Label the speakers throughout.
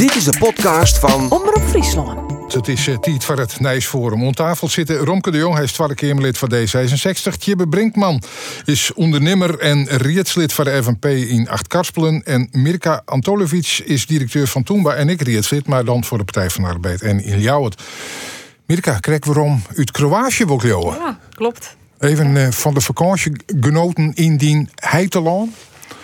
Speaker 1: Dit is de podcast van
Speaker 2: Omroep Friesland.
Speaker 3: Het is uh, tijd voor het Nijsforum. Om tafel zitten Romke de Jong, hij is tweede Kamerlid van D66. Tjibbe Brinkman is ondernemer en rietslid van de FNP in Acht-Karspelen. En Mirka Antolovic is directeur van Toomba en ik rietslid, maar dan voor de Partij van de Arbeid en in Ljouwert. Mirka, krijg waarom uit Kroatië wil?
Speaker 2: Ja, klopt.
Speaker 3: Even uh, van de vakantiegenoten in die Heitelaan.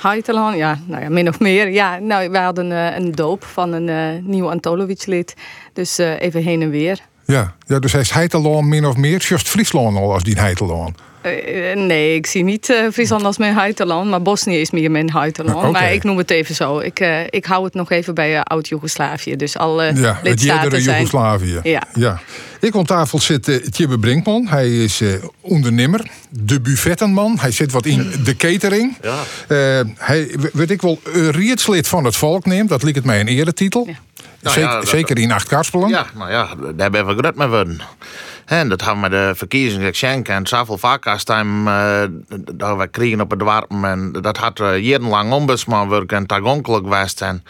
Speaker 2: Heitelaan, ja, nou ja, min of meer. Ja, nou, wij hadden uh, een doop van een uh, nieuw Antolovic-lid. Dus uh, even heen en weer.
Speaker 3: Ja, ja dus hij is Heitelaan min of meer. Just Friesland al als die Heitelaan.
Speaker 2: Uh, nee, ik zie niet uh, Friesland als mijn huiterland, maar Bosnië is meer mijn huiterland. Okay. Maar ik noem het even zo. Ik, uh, ik hou het nog even bij oud-Joegoslavië. Dus alle
Speaker 3: ja,
Speaker 2: lidstaten
Speaker 3: het
Speaker 2: zijn...
Speaker 3: Joegoslavië.
Speaker 2: Ja.
Speaker 3: ja. Ik op tafel zit uh, Tjibbe Brinkman. Hij is ondernemer, de buffettenman. Hij zit wat in de catering.
Speaker 4: Ja.
Speaker 3: hij, weet ik wel, rietslid van het volk neemt. Dat liet het mij een eretitel. Ja.
Speaker 4: Nou
Speaker 3: zeker,
Speaker 4: ja, dat,
Speaker 3: zeker in Acht-Karspelen.
Speaker 4: Ja, nou ja, daar ben we goed mee worden. En dat hebben we de verkiezingen geschenkt en zoveel vaakastheim uh, dat we kregen op het warm. En dat had uh, jarenlang ombudsman werk en tagonkelijk geweest. En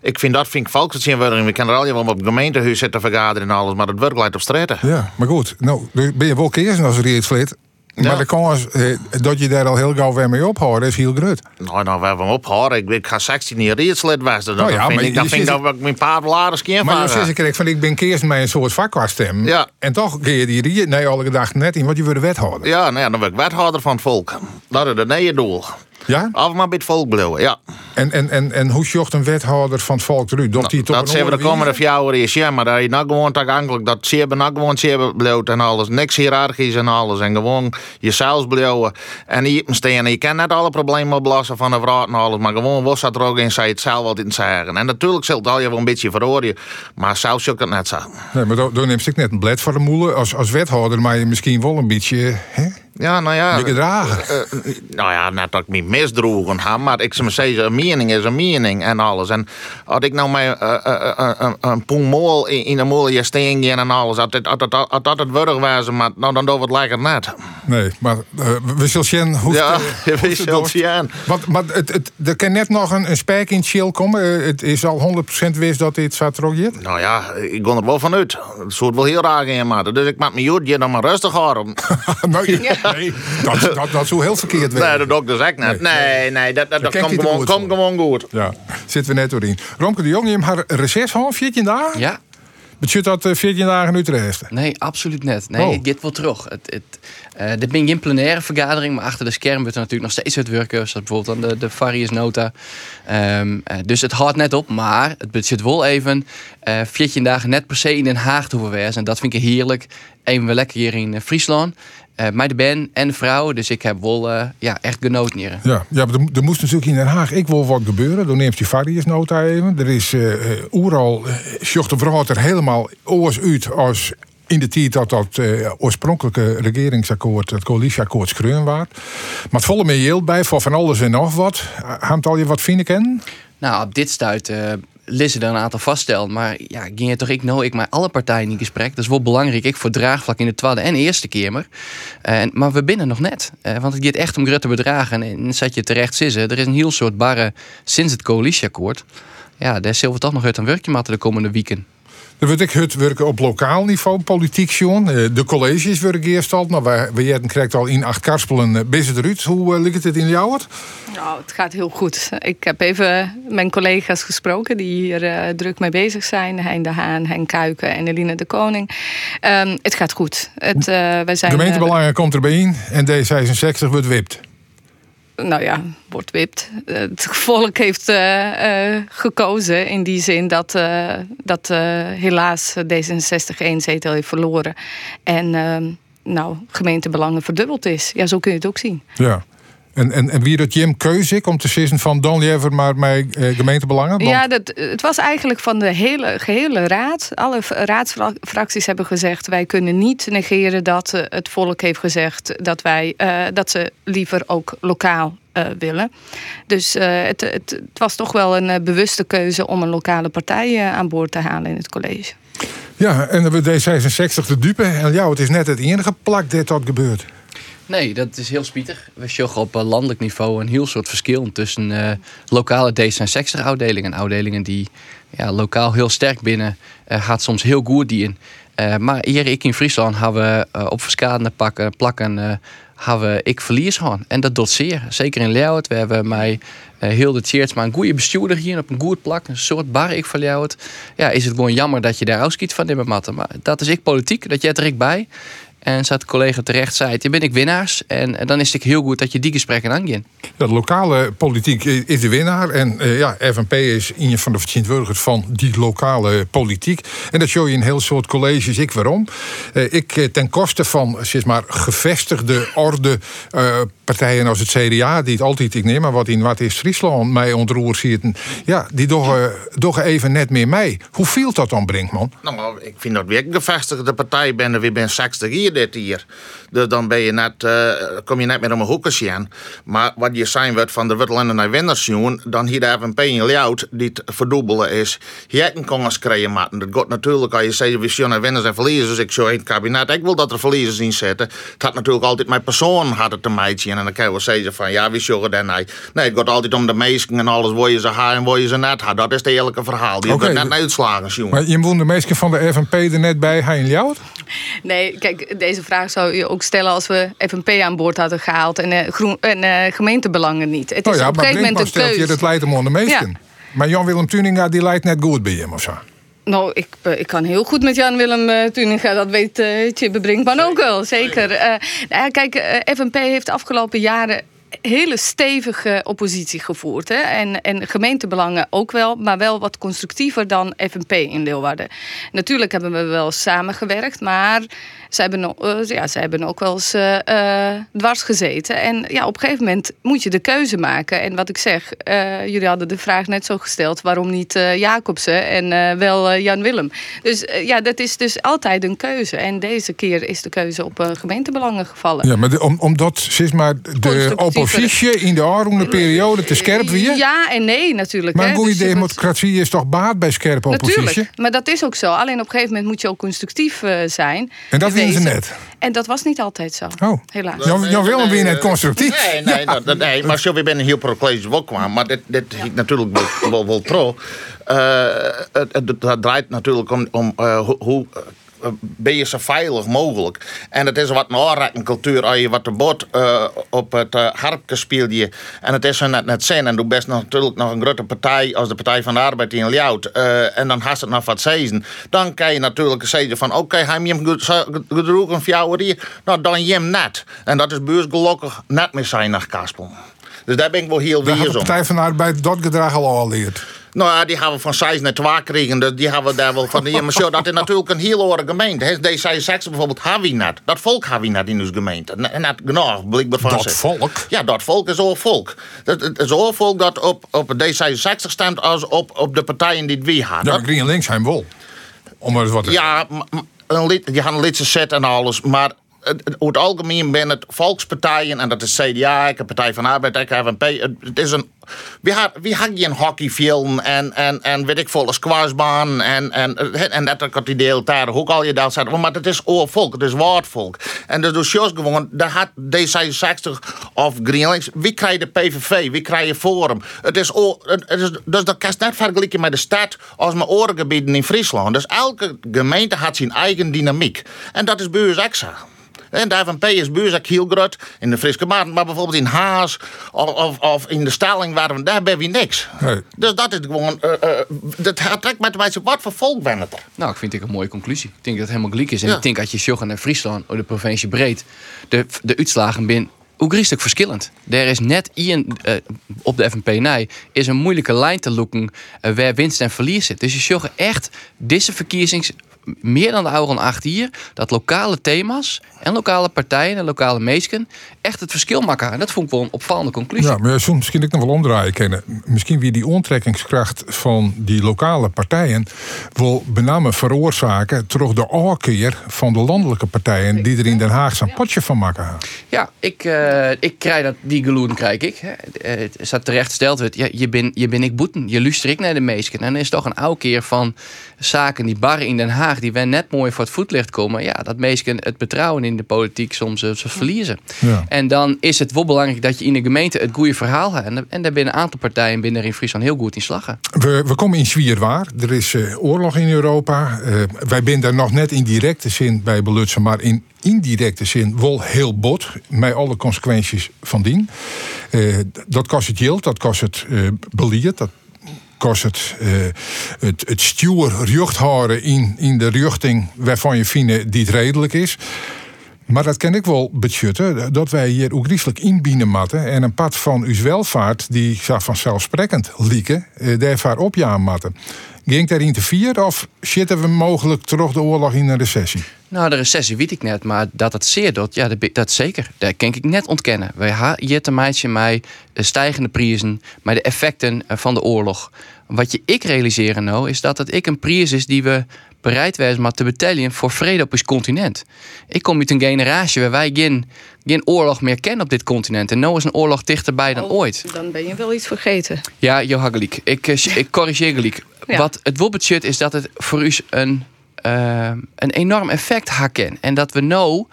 Speaker 4: ik vind dat vind ik volksvertegenwoordiging. We kunnen er al je op het gemeentehuis zitten vergaderen en alles, maar het werk leidt op straten.
Speaker 3: Ja, maar goed, nou ben je wel keer als rietslid. Maar
Speaker 4: Ja.
Speaker 3: de kans eh, dat je daar al heel gauw weer mee ophoudt, is heel groot.
Speaker 4: Nou, nou, we hebben hem opgehouden. Ik, ik ga 16 jaar rietslid was. Dan,
Speaker 3: Nou ja,
Speaker 4: dan vind
Speaker 3: maar
Speaker 4: ik, dan vind ik
Speaker 3: zit-
Speaker 4: dat ik mijn paar bladen keer
Speaker 3: Maar je zegt ik van ik ben keers met een soort vakwaststem.
Speaker 4: Ja.
Speaker 3: En toch kun je die riet nee alle gedachten net in, want je wordt wethouder.
Speaker 4: Ja, nou ja, dan ben ik wethouder van het volk. Dat is het nieuwe doel.
Speaker 3: Ja?
Speaker 4: Af maar bij het volk blijven, ja.
Speaker 3: En, en, en, en hoe zocht een wethouder van het volk eruit? Dat, die toch
Speaker 4: Nou, dat we de komende vier jaar is, ja, maar dat je nou gewoon dat ze hebben nou gewoon ze blijft en alles, niks hiërarchisch en alles, en gewoon jezelf blijven. En hier staan, je kan net alle problemen oplossen van de vrouw en alles, maar gewoon was dat er ook in, zei het zelf wat in zeggen. En natuurlijk zult al je wel een beetje verhoren, maar zelf zou ik het net zo.
Speaker 3: Nee, maar dan, dan neemt ik net een blad voor de moelen. Als, als wethouder, maar je misschien wel een beetje hè,
Speaker 4: Ja, nou ja.
Speaker 3: je gedragen.
Speaker 4: Eh, nou ja, net dat ik me misdroegen heb, maar ik zou zeggen, een mening is een mening en alles. En als ik nou uh, uh, uh, uh, een poemol in, in een molen steen en alles, als dat, als dat, als dat het maar nou, dan doen we het lekker net.
Speaker 3: Nee, maar eh, we zullen zien hoe
Speaker 4: Ja,
Speaker 3: het, het
Speaker 4: wel
Speaker 3: wordt.
Speaker 4: zien.
Speaker 3: Want, maar het, het, er kan net nog een, een spijk in chill komen. Eh, Het is al 100% wist dat dit zat er zit.
Speaker 4: Nou ja, ik ga er wel vanuit. Het soort wel heel raar in maken. Dus ik maak me goed, je dan maar rustig houden.
Speaker 3: nee, nee, dat, dat, dat zou heel verkeerd
Speaker 4: Nee,
Speaker 3: werken.
Speaker 4: dat ook dus net. Nee, nee, dat, dat, komt gewoon, gewoon goed.
Speaker 3: Ja, zitten we net doorheen. Romke de Jong, je hebt haar reces gehad, 14 dagen?
Speaker 5: Ja,
Speaker 3: Betekent dat eh, 14 dagen nu te resten?
Speaker 5: nee, absoluut net. Nee,
Speaker 3: Oh.
Speaker 5: get wel terug. Het, het, eh dit ben geen plenaire vergadering, maar achter de scherm wordt er natuurlijk nog steeds het werken. Zoals bijvoorbeeld aan de, de Varius Nota. Ehm, eh, dus het houdt net op, maar het bezit wel even eh 14 dagen net per se in Den Haag te hoeven. En dat vind ik heerlijk. Even lekker hier in eh, Friesland. Eh mij de ben en de vrouw, dus ik heb wel eh, ja, echt genoten hier.
Speaker 3: Ja, ja maar er, moest natuurlijk in Den Haag ik wil wat gebeuren. Dan neemt die Varius nota even. Er is eh, oeral, uh, de vrouw er helemaal oors uit als in de tijd dat dat oorspronkelijke regeringsakkoord, het coalitieakkoord, schreeuwen was. Maar het volle me bij voor van alles en nog wat. Haamt al je wat vinden kennen?
Speaker 5: Nou, op dit stuit Lisse er een aantal vaststellen. Maar ja, ging je toch ik nou ik met alle partijen in gesprek. Dat is wel belangrijk. Ik voor draagvlak in de tweede en eerste kamer. En, maar we binnen nog net. Eh, want het gaat echt om grote bedragen. En dan zat je terecht zitten. Er is een heel soort barre sinds het coalitieakkoord. Ja, daar zullen we toch nog uit een werkje maken de komende weken.
Speaker 3: Dan weet ik het werken op lokaal niveau, politiek John. Eh, De colleges werken eerst al. Maar wij, wij hebben krijgt al in acht karspelen uh, bezig eruit. Hoe uh, ligt het in jou?
Speaker 2: Nou, het gaat heel goed. Ik heb even mijn collega's gesproken die hier uh, druk mee bezig zijn. Hein de Haan, Hein Kuiken en Eline de Koning. Um, het gaat goed. Het, uh, wij zijn,
Speaker 3: Gemeentebelangen komt erbij in en D66 wordt wipt.
Speaker 2: Nou ja, wordt wipt. Het volk heeft uh, gekozen in die zin dat, dat helaas D66 één zetel heeft verloren. En ehm, nou, gemeentebelangen verdubbeld is. Ja, zo kun je het ook zien.
Speaker 3: Ja. En, en, en wie dat Jim keuze om te zeggen van dan liever maar mijn uh, gemeentebelangen?
Speaker 2: Want... Ja, dat, het was eigenlijk van de hele, gehele raad. Alle raadsfracties hebben gezegd: wij kunnen niet negeren dat uh, het volk heeft gezegd dat, wij, uh, dat ze liever ook lokaal uh, willen. Dus uh, het, het, het, was toch wel een bewuste keuze om een lokale partij aan boord te halen in het college.
Speaker 3: Ja, en wordt D66 de dupe. En ja, het is net het enige plak dat dat gebeurt.
Speaker 5: Nee, dat is heel spietig. We zien op eh, landelijk niveau een heel soort verschil tussen uh, lokale D66-afdelingen en afdelingen die ja, lokaal heel sterk binnen uh, gaat soms heel goed die in. Maar hier ik in Friesland hebben we op verschillende pakken, plakken hebben ik verlies gehad. En dat doet zeer. Zeker in Leeuwarden. We hebben mij uh, heel de cheers, maar een goede bestuurder hier op een goed plak. Een soort bar ik van Leeuwarden. Ja, is het gewoon jammer dat je daar uitskiet van dit matten. Maar dat is ik politiek. Dat jij er ik bij. En zat de collega terecht zei, je ben ik winnaars. En, dan is het heel goed dat je die gesprekken aangaat.
Speaker 3: Ja, de lokale politiek is de winnaar. En uh, ja, FNP is een van de vertegenwoordigers van die lokale politiek. En dat show je in heel soort colleges. Ik waarom? Uh, ik eh, ten koste van zeg maar, gevestigde orde partijen als het CDA, die het altijd, ik neem maar wat in wat is Friesland, mij ontroerd zitten. Ja, die toch even net meer mee. Hoe viel dat dan, Brinkman?
Speaker 4: Nou, ik vind dat weer een gevestigde partij ben. We ben 60 hier dit hier. Dus dan ben je net, uh, kom je net met een hoekje aan. Maar wat je zijn wordt van de Wittelende naar Wendersjoen, dan hier de FNP in Ljout die het verdubbelen is. Hier een kongers krijgen maken. Dat gaat natuurlijk als je zegt, we zien naar winners en verliezers. Ik zou in het kabinet, ik wil dat er verliezers in zitten. Het had natuurlijk altijd mijn persoon had het te meidje. En dan kan je wel zeggen van, ja, wie zorgen dan nee. Nee, het gaat altijd om de meesten en alles, waar je ze haar en waar je ze net had. Dat is het eerlijke verhaal. Die okay. net uitslagen, jongen.
Speaker 3: Maar je woont de meesten van de FNP er net bij, hij in Ljout?
Speaker 2: Nee, kijk, deze vraag zou je ook stellen als we FNP aan boord hadden gehaald en, uh, groen, en uh, gemeentebelangen niet. Het
Speaker 3: oh is op een gegeven moment een keuze. Je, dat leidt hem onder meesten. Ja. Maar Jan-Willem Tuninga die leidt net goed bij hem of zo?
Speaker 2: Nou, ik, eh, ik kan heel goed met Jan-Willem uh, Tuninga, dat weet uh, Tjibbe Brinkman ook wel, zeker. Uh, nou, kijk, FNP heeft de afgelopen jaren hele stevige oppositie gevoerd. Hè? En, en gemeentebelangen ook wel, maar wel wat constructiever dan FNP in Leeuwarden. Natuurlijk hebben we wel samengewerkt, maar ze hebben, uh, ja, ze hebben ook wel eens uh, dwars gezeten. En ja, op een gegeven moment moet je de keuze maken. En wat ik zeg, jullie hadden de vraag net zo gesteld: waarom niet Jacobsen en wel Jan Willem? Dus ja, dat is dus altijd een keuze. En deze keer is de keuze op gemeentebelangen gevallen.
Speaker 3: Ja, maar de, om, omdat zeg maar, de oppositie in de aanroende periode te scherp weer?
Speaker 2: Ja en nee, natuurlijk.
Speaker 3: Maar een goede dus democratie is toch baat bij scherpe oppositie?
Speaker 2: Natuurlijk, maar dat is ook zo. Alleen op een gegeven moment moet je ook constructief zijn.
Speaker 3: En dat ze net.
Speaker 2: En dat was niet altijd zo.
Speaker 3: Oh.
Speaker 2: Helaas.
Speaker 3: Jan, Jan Willem weer net constructief.
Speaker 4: Nee, nee, ja. dat, nee maar zo weer ben een heel pro wel kwam. Maar dit, dit natuurlijk wel, wel, wel pro. Uh, het, het, draait natuurlijk om, om uh, hoe ben je zo veilig mogelijk. En het is wat een cultuur als je wat de bot uh, op het uh, harpje speelt je. En het is zo net net zin. En doe best natuurlijk nog een grote partij als de Partij van de Arbeid in Ljout. Uh, en dan haast het nog wat zezen. Dan kan je natuurlijk zeggen van oké, okay, hij hem gedroegen van jou hier. Nou, dan je hem net. En dat is beursgelukkig net meer zijn naar Kaspel. Dus daar ben ik wel heel weer
Speaker 3: De Partij van de Arbeid dat gedrag al al leert.
Speaker 4: Nou ja, die hebben we van 6 naar 2 gekregen. Dus die hebben we daar wel van. Ja, maar zo, dat is natuurlijk een heel andere gemeente. Deze D66 bijvoorbeeld hebben we net. Dat volk hebben we net in onze gemeente. En dat genoeg, blijkbaar van
Speaker 3: Dat volk?
Speaker 4: Ja, dat volk is al volk. Het is al volk dat op, op D66 stemt als op, op de partijen die we hadden.
Speaker 3: Ja, Green en links zijn wel. Om er wat te
Speaker 4: Ja, een lid, die gaan een lidse set en alles. Maar over het algemeen ben het volkspartijen, en dat is CDA, ik Partij van Arbeid, ik FNP. Het is een. Wie had, wie had je een hockeyfilm en, en, en weet ik veel, een squashbaan en, en, en dat die deel daar hoe al je daar zat. Maar het is oorvolk, het is woordvolk. En dus door gewoon, daar had D66 of GreenLinks, wie krijgt de PVV, wie krijgt je Forum? Het is, het is dus dat kan je net vergelijken met de stad als mijn orengebieden in Friesland. Dus elke gemeente had zijn eigen dynamiek. En dat is extra. En de FNP is groot in de Friske Maarten. Maar bijvoorbeeld in Haas of, of, of in de Staling, waren we, daar hebben we niks. Dus dat is gewoon... Uh, uh, dat trekt met wijze wat voor volk ben het er?
Speaker 5: Nou, ik vind ik een mooie conclusie. Ik denk dat het helemaal gelijk is. En ik denk dat je Sjoggen naar Friesland, of de provincie breed, de, de uitslagen binnen ook verschillend. Er is net in, uh, op de FNP nee, is een moeilijke lijn te loeken uh, waar winst en verlies zit. Dus je zag echt deze verkiezings meer dan de oude acht hier dat lokale thema's en lokale partijen en lokale meesken echt het verschil maken. En dat vond ik wel een opvallende conclusie.
Speaker 3: Ja, maar soms misschien ik nog wel omdraaien kennen. Misschien wie die onttrekkingskracht van die lokale partijen wil bename veroorzaken terug de oorkeer van de landelijke partijen die er in Den Haag zijn potje van maken.
Speaker 5: Ja, ik, uh, ik krijg dat, die geloen krijg ik. Het staat terecht wordt, ja, je ben, je ben ik boeten, je luister ik naar de meesken. En dan is toch een oude keer van zaken die barren in Den Haag die wen net mooi voor het voetlicht komen. Ja, dat mensen het vertrouwen in de politiek soms, uh, verliezen.
Speaker 3: Ja.
Speaker 5: En dan is het wel belangrijk dat je in de gemeente het goede verhaal hebt. En, en daar binnen een aantal partijen binnen in Friesland heel goed in slagen.
Speaker 3: We, we komen in Zwierwaar. Er is eh, oorlog in Europa. Eh, wij zijn daar nog net in directe zin bij belutsen, maar in indirecte zin wel heel bot. Met alle consequenties van dien. Eh, dat kost het geld, dat kost het beleid, dat kost het, uh, het, het stuur in, in de richting waarvan je vindt die het redelijk is. Maar dat ken ik wel betjutten, dat wij hier ook griezelig inbieden matten en een pad van uw welvaart, die vanzelfsprekend lieken, eh, daarvoor opjaan matten. Ging daarin te vier of zitten we mogelijk terug de oorlog in een recessie?
Speaker 5: Nou, de recessie weet ik net, maar dat het zeer doet, ja, dat, zeker. Dat kan ik net ontkennen. Wij hebben hier te maken met stijgende prijzen, met de effecten van de oorlog. Wat je ik realiseren nou, is dat het ik een prijs is die we bereid zijn maar te betalen voor vrede op ons continent. Ik kom uit een generatie waar wij geen, geen oorlog meer kennen op dit continent. En nu is een oorlog dichterbij dan
Speaker 2: Oh,
Speaker 5: ooit.
Speaker 2: Dan ben je wel iets vergeten.
Speaker 5: Ja, Jo Hageliek. Ik, eh, ik corrigeer gelijk.
Speaker 2: Ja.
Speaker 5: Wat het wobbetjut is dat het voor u een, eh, een enorm effect hakken. En dat we nou,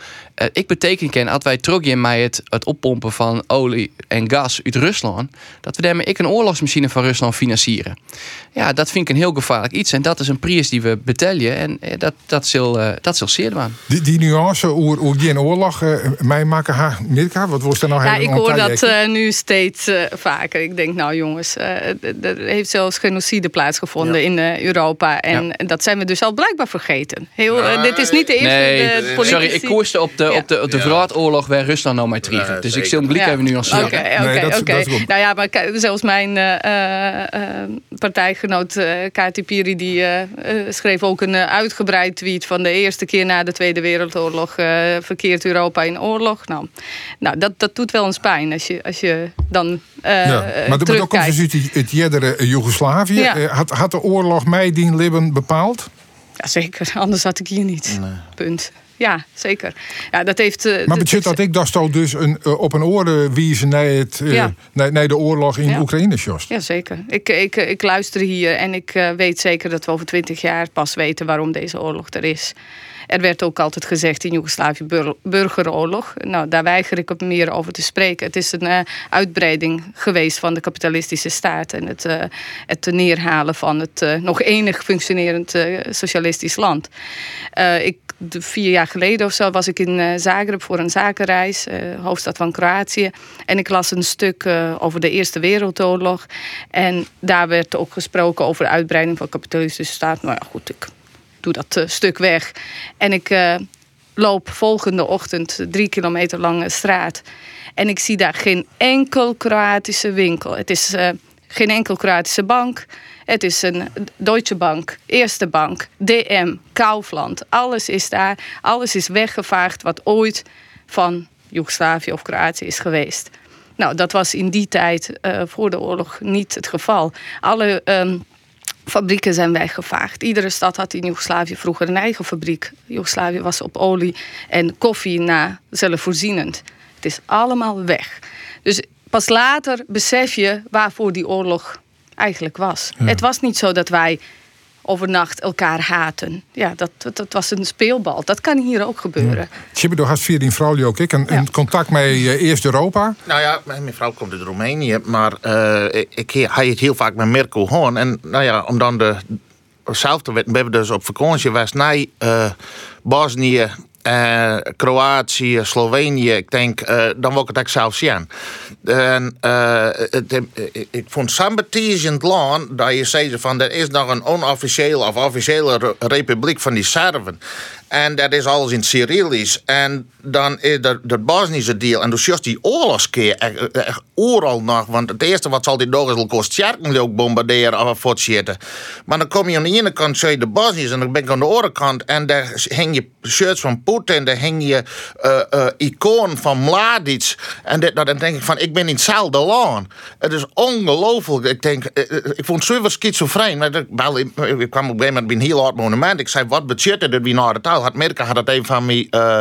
Speaker 5: ik beteken ken, als wij terug in met het, het oppompen van olie en gas uit Rusland, dat we daarmee ik een oorlogsmachine van Rusland financieren. Ja, dat vind ik een heel gevaarlijk iets. En dat is een prijs die we betalen. En eh, dat, dat zal, eh, dat zal zeer doen.
Speaker 3: Die, die nuance hoe, hoe geen oorlog uh, mij maken, ha, Mirka, wat was er nou
Speaker 2: Ja,
Speaker 3: helemaal
Speaker 2: ik hoor dat eh, nu steeds eh, vaker. Ik denk, nou jongens, eh, er heeft zelfs genocide plaatsgevonden in eh, Europa. En dat zijn we dus al blijkbaar vergeten. Heel, eh, dit is niet de eerste
Speaker 5: Nee,
Speaker 2: de politici-
Speaker 5: sorry, ik koerste op de,
Speaker 2: Ja.
Speaker 5: op de, op de waar Rusland nou mee triegen. Dus ik zal een blik
Speaker 2: Ja.
Speaker 5: even nuanceren.
Speaker 2: Oké, oké,
Speaker 3: dat is-
Speaker 2: oké. Nou ja, maar zelfs mijn eh, eh, eh, partijgenoot eh Kati Piri... die schreef ook een uitgebreid tweet... van de eerste keer na de Tweede Wereldoorlog... eh, verkeert Europa in oorlog. Nou, nou dat, dat doet wel eens pijn als je, als je dan eh
Speaker 3: ja. Maar, dat komt dus uit het jeddere eh, Joegoslavië.
Speaker 2: Ja.
Speaker 3: Eh, Had, had de oorlog mij die Libben bepaald?
Speaker 2: Ja, zeker. Anders had ik hier niet. Punt. Ja, zeker. Ja, dat heeft... eh,
Speaker 3: Maar betekent dat ik dat zo dus een, eh, op een oorde wijzen naar, het, eh,
Speaker 2: Ja.
Speaker 3: naar, naar de oorlog in
Speaker 2: Ja.
Speaker 3: Oekraïne, Jost?
Speaker 2: Ja, zeker. Ik, ik, ik luister hier en ik weet zeker dat we over twintig jaar pas weten waarom deze oorlog er is. Er werd ook altijd gezegd in Joegoslavië bur- burgeroorlog. Nou, daar weiger ik op meer over te spreken. Het is een eh, uitbreiding geweest van de kapitalistische staat en het, eh, het neerhalen van het eh, nog enig functionerend socialistisch land. Ik, de, vier jaar geleden of zo was ik in Zagreb voor een zakenreis, hoofdstad van Kroatië. En ik las een stuk over de Eerste Wereldoorlog. En daar werd ook gesproken over de uitbreiding van de kapitalistische staat. Nou ja, goed, ik doe dat eh, stuk weg. En ik eh, loop volgende ochtend drie kilometer lange straat. En ik zie daar geen enkel Kroatische winkel. Het is eh, geen enkel Kroatische bank. Het is een Deutsche Bank, Eerste Bank, DM, Kaufland. Alles is daar. Alles is weggevaagd wat ooit van Joegoslavië of Kroatië is geweest. Nou, dat was in die tijd voor de oorlog niet het geval. Alle ehm, fabrieken zijn weggevaagd. Iedere stad had in Joegoslavië vroeger een eigen fabriek. Joegoslavië was op olie en koffie na zelfvoorzienend. Het is allemaal weg. Dus pas later besef je waarvoor die oorlog eigenlijk was. Het was niet zo dat wij overnacht elkaar haten. Ja, dat, dat, dat was een speelbal. Dat kan hier ook gebeuren.
Speaker 3: Tjibbedo had via die vrouw ook ik een,
Speaker 2: Ja.
Speaker 3: een contact met eh, eerst Europa.
Speaker 4: Nou ja, mijn vrouw komt uit Roemenië, maar eh, ik, hij het heel vaak met Mirko Hoorn. En nou ja, om dan de zelf te weten, we hebben dus op vakantie geweest naar eh, Bosnië, eh, Kroatië, Slovenië. Ik denk, eh, dan ik het zien. En eh, ik, vond het land dat je zei van er is nog een onofficiële of officiële re- republiek van die Serven. En dat is alles in Cyrillisch. En dan is dat Bosnische deel. En dus juist die oorlogskeer echt, echt overal nog. Want het eerste wat zal die eens kost ook bombarderen of voortzitten. Maar dan kom je aan de ene kant, zei de Bosniërs, en dan ben ik aan de andere kant. En daar hing je shirts van Poetin, daar hing je eh eh, icoon van Mladic. En dit, nou, dan denk ik van, ik ben in hetzelfde land. Het is ongelooflijk. Ik denk, eh, ik vond het schizofreen. Maar ik, kwam op een gegeven moment bij een heel hard monument. Ik zei, wat budget dat wie naar het had Merka had dat even van mij uh,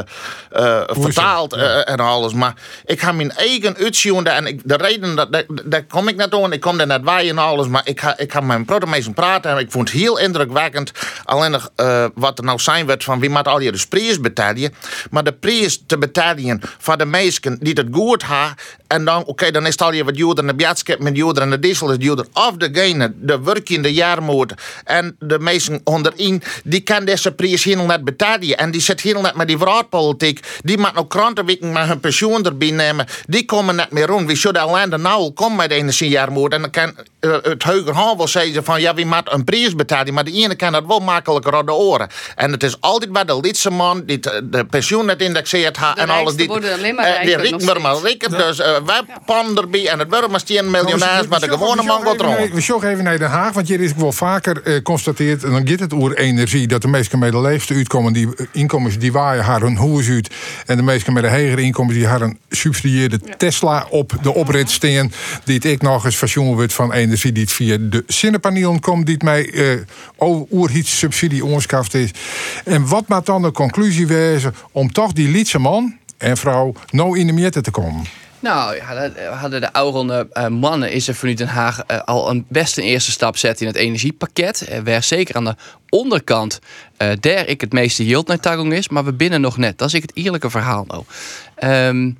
Speaker 4: uh, vertaald uh, en alles. Maar ik ga mijn eigen uitzien. En ik, de reden, dat, dat, daar kom ik net aan. Ik kom er net bij en alles. Maar ik ga, ik ga met mijn protomezen praten. En ik vond het heel indrukwekkend. Alleen nog wat er nou zijn werd van wie moet al je de prijs betalen. Maar de prijs te betalen voor de mensen die het goed hebben. En dan, oké, dan is het al je wat duurder. De biatskip met duurder en de diesel is duurder. Of degene, de werkende jaarmoord en de mensen onderin, die kan deze prijs helemaal net betalen. En die zit helemaal net met die vraatpolitiek. Die moet nog krantenweken met hun pensioen erbij nemen. Die komen net meer rond. Wie zullen alleen de nou komen met de energiejaarmoord. En dan kan uh, het Heuger wel zeggen van ja, wie moet een prijs betalen. Maar de ene kan dat wel makkelijker aan de oren. En het is altijd bij de lidse man die de pensioen net indexeert en alles. Die,
Speaker 2: worden alleen maar uh, die
Speaker 4: maar rieken. Dus uh, erbij en het 10 miljonairs. Maar de gewone man rond.
Speaker 3: We zoeken even naar Den Haag, want hier is wel vaker uh, constateerd. En dan gaat het over energie. Dat de meesten met de leegste uitkomen, die inkomens die waaien haar hun huis uit. En de meesten met de hogere inkomens die haar een subsidieerde Tesla op de oprit staan. Die het ik nog eens fashion wordt van energie die het via de zonnepanelen komt. Die het mij uh, over iets subsidie onskaft is. En wat maakt dan de conclusie wezen om toch die lietse man en vrouw nou in de midden te komen?
Speaker 5: Nou, we hadden de oude uh, mannen is er vanuit Den Haag uh, al een best een eerste stap zetten in het energiepakket. Uh, waar zeker aan de onderkant daar ik het meeste yield naar is, maar we binnen nog net. Dat is ik het eerlijke verhaal nou. Um,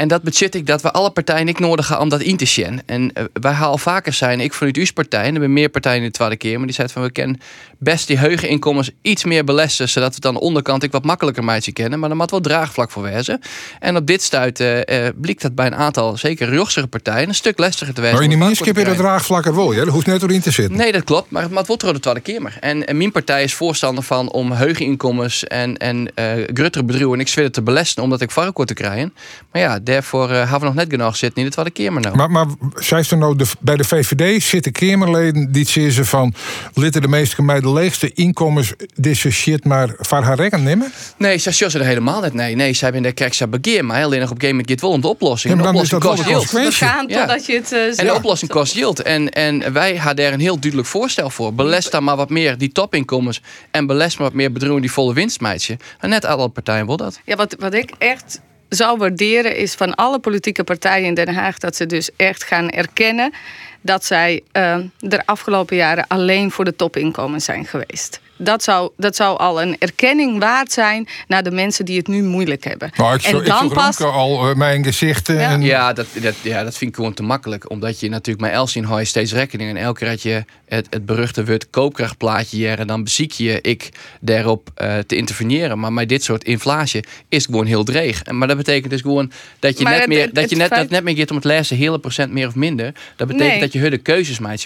Speaker 5: en dat bezit ik dat we alle partijen ik nodig gaan om dat in te zien. En uh, wij gaan al vaker zijn, ik vanuit uw partij, en er zijn meer partijen in de tweede keer, maar die zeiden van we kennen best die heuge inkomens iets meer belessen, zodat we dan de onderkant ik wat makkelijker meidje kennen. Maar dan moet wel draagvlak voor wezen. En op dit stuit uh, uh, blikt dat bij een aantal, zeker rochsere partijen, een stuk lastiger te wezen.
Speaker 3: Maar in die minskip je dat draagvlak er wel, dat hoeft net erin te zitten.
Speaker 5: Nee, dat klopt, maar het moet wel de tweede keer. En, en mijn partij is voorstander van om heuge inkomens en, en gruttere bedrijven en ik zweer te belessen, omdat ik varkens te krijgen. Maar ja, daarvoor hebben we nog net genoeg zitten in de tweede keer maar nou.
Speaker 3: Maar, maar zijn er nou de, bij de VVD zitten Kamerleden die zeggen van litten de meeste mij de leegste inkomens deze shit maar van haar rekken nemen?
Speaker 5: Nee, ze er helemaal net. Nee, nee, ze hebben in de kerk zijn begeer, maar alleen nog op gegeven moment wel om de oplossing.
Speaker 3: Ja,
Speaker 5: de
Speaker 3: oplossing kost.
Speaker 2: We gaan totdat je het uh,
Speaker 5: En de oplossing kost yield. En, en wij hadden daar een heel duidelijk voorstel voor. Belest dan maar wat meer die topinkomens en belest maar wat meer bedrijven die volle winstmeidje. En net alle partijen wil dat.
Speaker 2: Ja, wat, wat ik echt zou waarderen is van alle politieke partijen in Den Haag dat ze dus echt gaan erkennen dat zij uh, de afgelopen jaren alleen voor de topinkomens zijn geweest dat zou, dat zou al een erkenning waard zijn naar de mensen die het nu moeilijk hebben.
Speaker 3: Maar ik, en dan pas al uh, mijn gezichten.
Speaker 5: Ja,
Speaker 3: en...
Speaker 5: ja, dat, dat, ja, dat vind ik gewoon te makkelijk. Omdat je natuurlijk met Elsin hou je steeds rekening. En elke keer had je het, het beruchte woord koopkrachtplaatje hier. En dan beziek je ik daarop uh, te interveneren. Maar met dit soort inflatie is gewoon heel dreig. Maar dat betekent dus gewoon dat je, net, het, meer, dat je net, feit... net meer gaat om het laatste hele procent meer of minder. Dat betekent nee. dat je hudde keuzes maakt.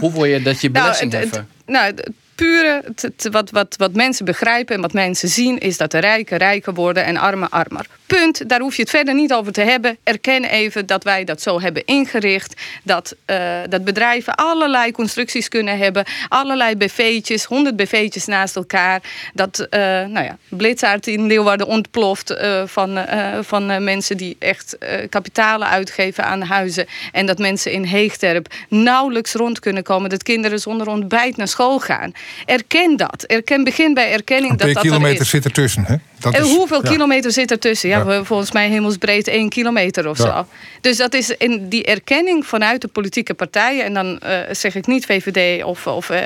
Speaker 5: Hoe wil je dat je belasting
Speaker 2: nou,
Speaker 5: heffen?
Speaker 2: Nou, pure, wat, wat, wat mensen begrijpen en wat mensen zien, is dat de rijken rijker worden en armen armer. Punt. Daar hoef je het verder niet over te hebben. Erken even dat wij dat zo hebben ingericht. Dat, uh, dat bedrijven allerlei constructies kunnen hebben. Allerlei BV'tjes, 100 BV'tjes naast elkaar. Dat uh, nou ja, Blitzaard in Leeuwarden ontploft uh, van, van mensen die echt kapitalen uitgeven aan huizen. En dat mensen in Heegterp nauwelijks rond kunnen komen. Dat kinderen zonder ontbijt naar school gaan. Erken dat. Erken, begin bij erkenning dat dat
Speaker 3: kilometer
Speaker 2: er is.
Speaker 3: zit ertussen. Hè?
Speaker 2: Dat en is, hoeveel ja. kilometer zit ertussen? Ja, ja, volgens mij hemelsbreed één kilometer of zo. Dus dat is in die erkenning vanuit de politieke partijen. En dan uh, zeg ik niet VVD of, of uh,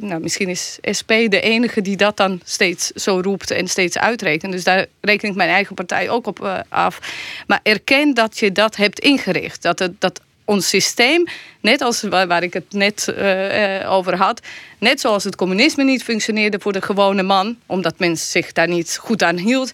Speaker 2: nou, misschien is SP de enige die dat dan steeds zo roept en steeds uitrekent. Dus daar reken ik mijn eigen partij ook op uh, af. Maar erken dat je dat hebt ingericht. Dat, het, dat ons systeem, net als waar ik het net uh, over had, net zoals het communisme niet functioneerde voor de gewone man, omdat men zich daar niet goed aan hield,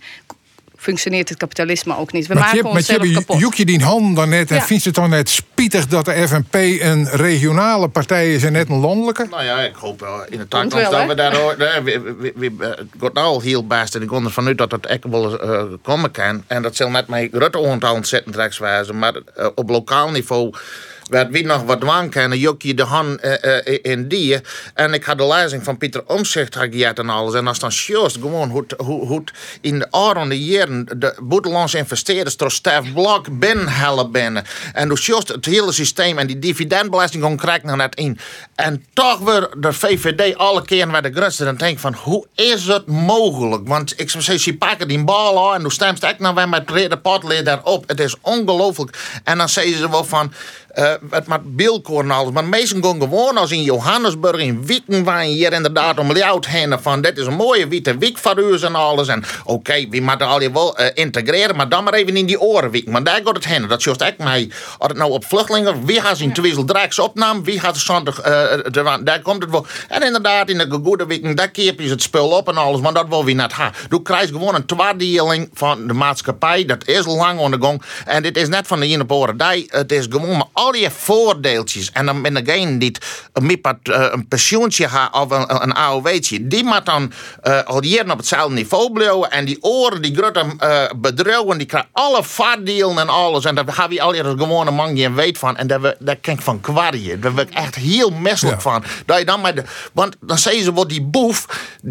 Speaker 2: functioneert het kapitalisme ook niet. We
Speaker 3: maar
Speaker 2: maken
Speaker 3: je,
Speaker 2: onszelf
Speaker 3: maar je,
Speaker 2: kapot.
Speaker 3: Joek je die hand dan net en ja. vindt het dan net spietig dat de FNP een regionale partij is en net een landelijke?
Speaker 4: Nou ja, ik hoop wel in de toekomst dat we daar... Het gaat nou al heel best en ik ga ervan uit dat het echt wel uh, komen kan. En dat zal net met Rutte ontzettend rechts wijzen, maar uh, op lokaal niveau werd wie nog wat wanken en dan juk je de hand uh, in die. En ik had de lezing van Pieter Omzicht gehad en alles. En als dan juist gewoon hoe, hoe, hoe in de de jaren de buitenlandse investeerders door Stef Blok binnenhellen binnen. En dus juist het hele systeem en die dividendbelasting gewoon krijgen naar net in. En toch weer de VVD alle keren bij de grootste. Dan denk van, hoe is het mogelijk? Want ik zou zeggen, ze pakken die bal aan en toen stemt ik nou weer met de potleer daarop. Het is ongelooflijk. En dan zeggen ze wel van, uh, het met beeldkoor en alles. Maar meesten gaan gewoon als in Johannesburg, in Wieken, waar je hier inderdaad om layout heen van dit is een mooie witte wiek voor u en alles. En oké, okay, we moeten al je wel uh, integreren, maar dan maar even in die oren wieken. Maar daar gaat het heen. Dat is juist echt mij. Als het nou op vluchtelingen, wie gaat in Twizel Drijks opname, wie gaat zondag, uh, daar komt het wel. En inderdaad, in de goede wieken, daar keer je het spul op en alles, maar dat wil we net ha. Doe krijg gewoon een tweedeling van de maatschappij. Dat is lang onder gang. En dit is net van de ene op Het is gewoon maar al die voordeeltjes. En dan ben degene die een, uh, een pensioentje heeft of een, een AOW'tje, die moet dan uh, al jaren op hetzelfde niveau blijven. En die oren, die grote uh, bedrijven, die krijgen alle voordelen en alles. En daar hebben we al je gewone man geen weet van. En daar, daar kan ik van kwarje. Daar ben ik echt heel misselijk van. Dat je dan met de, want dan zeggen ze wat die boef,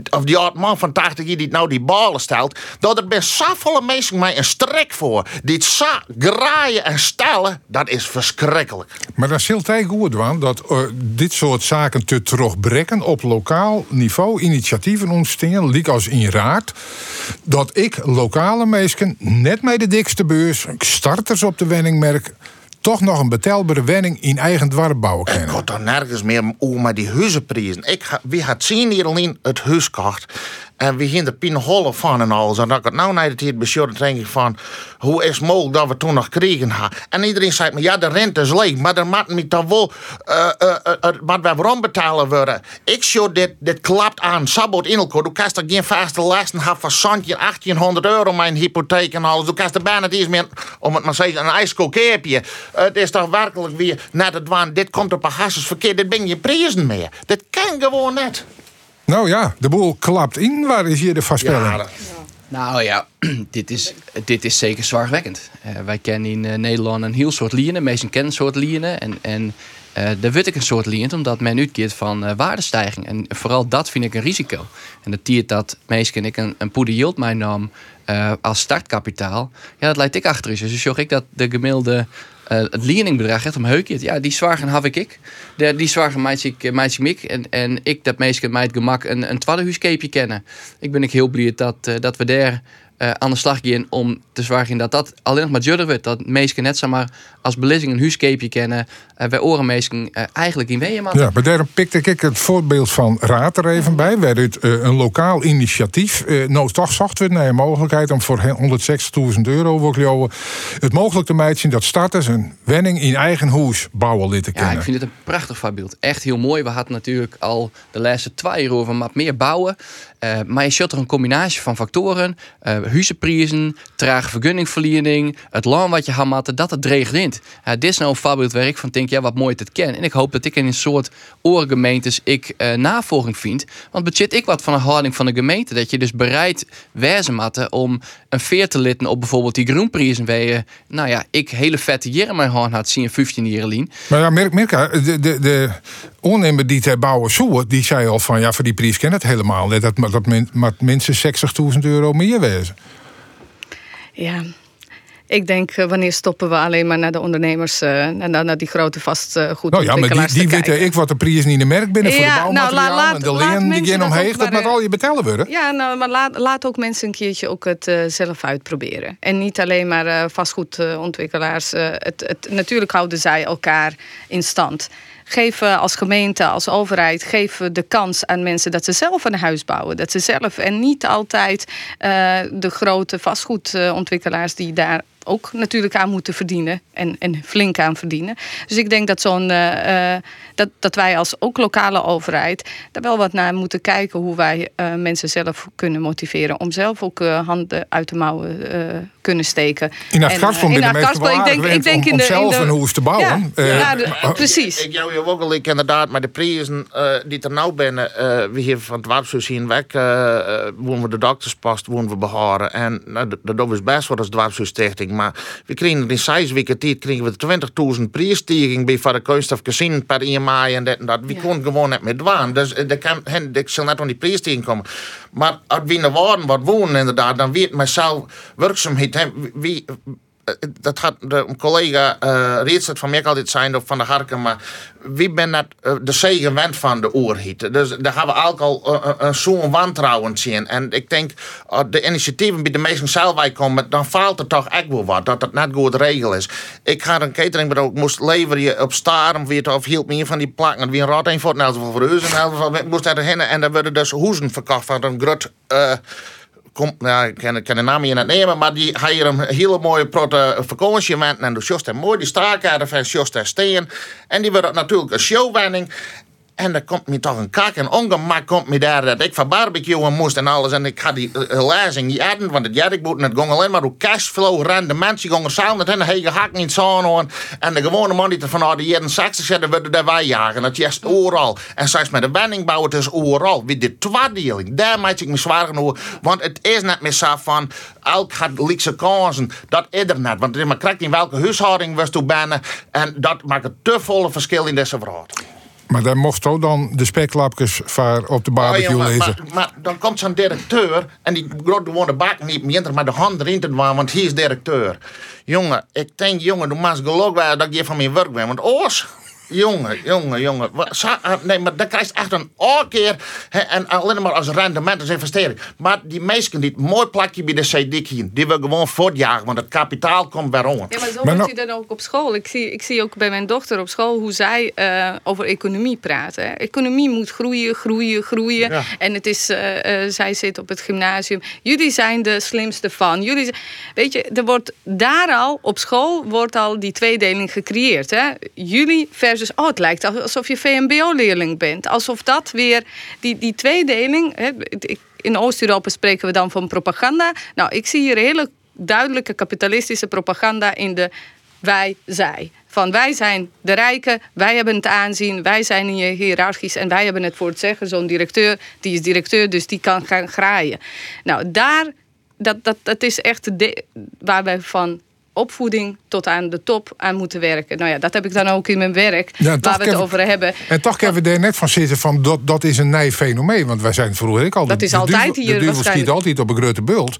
Speaker 4: of die oud man van 80 jaar die nou die ballen stelt, dat er best zoveel mensen mij een strek voor. Die het graaien en stellen, dat is verschrikkelijk.
Speaker 3: Maar dan zult hij goed doen dat uh, dit soort zaken te terugbrengen op lokaal niveau initiatieven ontstingen, liek als in raad, dat ik lokale mensen net met de dikste beurs, starters op de wenningmerk, toch nog een betelbare wenning in eigen dwarp bouwen kunnen.
Speaker 4: Ik had dan nergens meer over die huizenprijzen. Ik, wie had zien hier alleen het huis kocht. En we gingen de pinholle van en alles. En dat ik het nou naar het hier bestuur, denk ik van... Hoe is het mogelijk dat we toen nog kregen En iedereen zei me, ja, de rente is leeg. Maar dan moet me toch wel... Uh, wat wij waarom betalen worden. Ik zie dit, dit klapt aan. Sabot in elkaar. Du kast er geen vaste lasten hebben van Santje 1800 euro mijn hypotheek en alles. Du kast er bijna iets meer, om het maar te zeggen, een ijskokeerpje. Het is toch werkelijk weer net het waan. Dit komt op een hasses verkeerd. Dit ben je prijzen meer. Dit kan gewoon net.
Speaker 3: Nou ja, de boel klapt in. Waar is hier de voorspelling?
Speaker 5: Nou ja, dit is, dit is zeker zwaarwekkend. Uh, wij kennen in uh, Nederland een heel soort lienen. Meesten kennen een soort lienen. En, en uh, daar ik een soort omdat men uitkeert van waardestijging. En vooral dat vind ik een risico. En dat tiert dat meestal ik een, een poeder yield mijn naam als startkapitaal. Ja, dat leidt ik achter is. Dus zorg ik dat de gemiddelde uh, het leerlingbedrag echt om heukje. Ja, die zwagen heb ik. De, die zwagen meid ik, en, en ik dat meestal met gemak een, een kennen. Ik ben ik heel blij dat, uh, dat we daar uh, aan de slag gaan om te zorgen dat dat alleen nog maar duurder wordt. Dat mensen net zomaar als belissing een huiskeepje kennen. Uh, wij oren mensen uh, eigenlijk in weeën.
Speaker 3: Ja, maar daar pikte ik het voorbeeld van Raad er even bij. Werd het een lokaal initiatief. nou, toch zochten we naar een mogelijkheid om voor 160.000 euro het mogelijk te maken dat starters een wenning in eigen huis bouwen litten kennen.
Speaker 5: Ja, ik vind het een prachtig voorbeeld. Echt heel mooi. We hadden natuurlijk al de laatste twee jaar over wat meer bouwen. maar je zult er een combinatie van factoren huizenprijzen, trage vergunningverlening, het land wat je had, dat het dreigt in. dit is nou een voorbeeld waar ik van denk, ja, wat mooi het ken. En ik hoop dat ik in een soort oorgemeentes ik uh, navolging vind. Want bezit ik wat van een houding van de gemeente, dat je dus bereid wezen matten om een veer te litten op bijvoorbeeld die groenprijzen, waar je, nou ja, ik hele vette jaren mijn hand had zien 15 jaar lien.
Speaker 3: Maar ja, merk, merk de, de, de ondernemer die te bouwen zoeken, die zei al van, ja, voor die prijs ken het helemaal. Dat, dat, dat minstens 60.000 euro meer wezen.
Speaker 2: Ja, ik denk, eh, wanneer stoppen we alleen maar naar de ondernemers en uh, naar, naar die grote vastgoed.
Speaker 3: Nou ja, maar die, die weten ik wat de prijs niet de merk binnen voor de bouwmateriaal nou, en de leen die gaan omheen, dat met al je betellen worden.
Speaker 2: Ja, nou, maar laat, laat ook mensen een keertje ook het uh, zelf uitproberen. En niet alleen maar uh, vastgoedontwikkelaars. het, het, natuurlijk houden zij elkaar in stand geven als gemeente, als overheid, geven de kans aan mensen dat ze zelf een huis bouwen. Dat ze zelf en niet altijd uh, de grote vastgoedontwikkelaars die daar ook natuurlijk aan moeten verdienen. En, en flink aan verdienen. Dus ik denk dat, zo'n, uh, dat, dat wij als ook lokale overheid daar wel wat naar moeten kijken hoe wij uh, mensen zelf kunnen motiveren. Om zelf ook handen uit de mouwen kunnen steken.
Speaker 3: In het Karspel binnen meestal ik denk, ik denk in de, zelf een huis te bouwen.
Speaker 2: Ja, ja de, precies.
Speaker 4: Ik, jou ook al ik inderdaad, maar de prijzen die er nou binnen, we hier van het dwarfshuis zien weg, wonen we de dokterspast, wonen we beharen. En nou, dat is best wat als dwarfshuis stichting Maar we kregen in zes weken tijd kregen we 20.000 prijsstijging bij voor de kunst of casino per 1 mei en dat en dat. We
Speaker 2: Ja.
Speaker 4: konden gewoon net met waan. Dus eh, de kan, hen, ik zal net aan die prijsstijging komen. Maar als we in de waarden wat wonen inderdaad, dan weet mijzelf werkzaamheid. Hè, Wie, eh, dat gaat de collega uh, van ook altijd zijn, of van de Harken, maar wie ben dat eh, de zee gewend van de oerhiet. Dus daar gaan we ook al eh, zo'n wantrouwen zien. En ik denk, de initiatieven bij de meesten zelf komen, dan faalt er toch echt wel wat, dat dat net goed regel is. Ik ga een cateringbureau, ik moest leveren op Starum, weet of hield me een van die plakken, wie een rot een voor, in voor u, in en dan werden dus hoezen verkocht van een grut... komt, nou, ik kan, ik kan de naam hier niet nemen, maar die had hier een hele mooie protte. En dus Jost mooi, die straakkade van Jost en Steen. En die werd natuurlijk een showwenning. En dan komt me toch een kak en ongemak komt me daar dat ik van barbecuen moest en alles. En ik had die lezing niet eten, want het jadikboet en het ging alleen maar door cashflow rendement. Die gingen samen met hen hege hakken in het zon En de gewone man die vanuit de jaren 60 zetten, werden daar wij jagen. Dat is overal. En straks met de wenningbouw, het is overal. Wie de tweedeling, daar maak ik me zwaar genoeg. Want het is net meer zo van, elk gaat liekse kansen. Dat is er net. Want maar krijgt in welke huishouding we toe. En dat maakt een te volle verschil in deze verhaal.
Speaker 3: Maar dan mocht ook dan de speklapjes vaar op de barbecue
Speaker 4: Oh, jongen,
Speaker 3: lezen.
Speaker 4: maar, maar dan komt zo'n directeur en die gaat gewoon de bak niet meer, maar de hand erin te doen, want hij is directeur. Jongen, ik denk, jongen, du moet geloven dat je van mijn werk bent, want oors. Jongen, jongen, jongen. Ah, Nee, maar dan krijg je echt een keer hè, en alleen maar als rendement, als investering. Maar die meesten die het mooi plakje bij de CD hier, die wil gewoon voortjagen, want het kapitaal komt bij ons.
Speaker 2: Ja, maar zo
Speaker 3: Maar
Speaker 2: wordt
Speaker 3: nou-
Speaker 2: u dan ook op school. Ik zie, ik zie ook bij mijn dochter op school hoe zij eh, over economie praten. hè. Economie moet groeien, groeien, groeien.
Speaker 4: Ja.
Speaker 2: En het is, eh, eh, zij zit op het gymnasium. Jullie zijn de slimste van. Jullie, weet je, er wordt daar al op school wordt al die tweedeling gecreëerd. Hè? Jullie versus, oh, het lijkt alsof je VMBO-leerling bent. Alsof dat weer die, die tweedeling. Hè, in Oost-Europa spreken we dan van propaganda. Nou, ik zie hier hele duidelijke kapitalistische propaganda in de wij-zij. Van wij zijn de rijken, wij hebben het aanzien, wij zijn in je hiërarchisch en wij hebben het voor het zeggen. Zo'n directeur, die is directeur, dus die kan gaan graaien. Nou, daar, dat, dat, dat is echt de, waar wij van opvoeding tot aan de top aan moeten werken. Nou ja, dat heb ik dan ook in mijn werk,
Speaker 3: Ja,
Speaker 2: waar we het over hebben.
Speaker 3: En toch kunnen we er net van zitten van dat, dat is een nij fenomeen. Want wij zijn vroeger ook al.
Speaker 2: Dat
Speaker 3: de-
Speaker 2: is
Speaker 3: de
Speaker 2: altijd hier
Speaker 3: De duivel schiet altijd op een grote bult.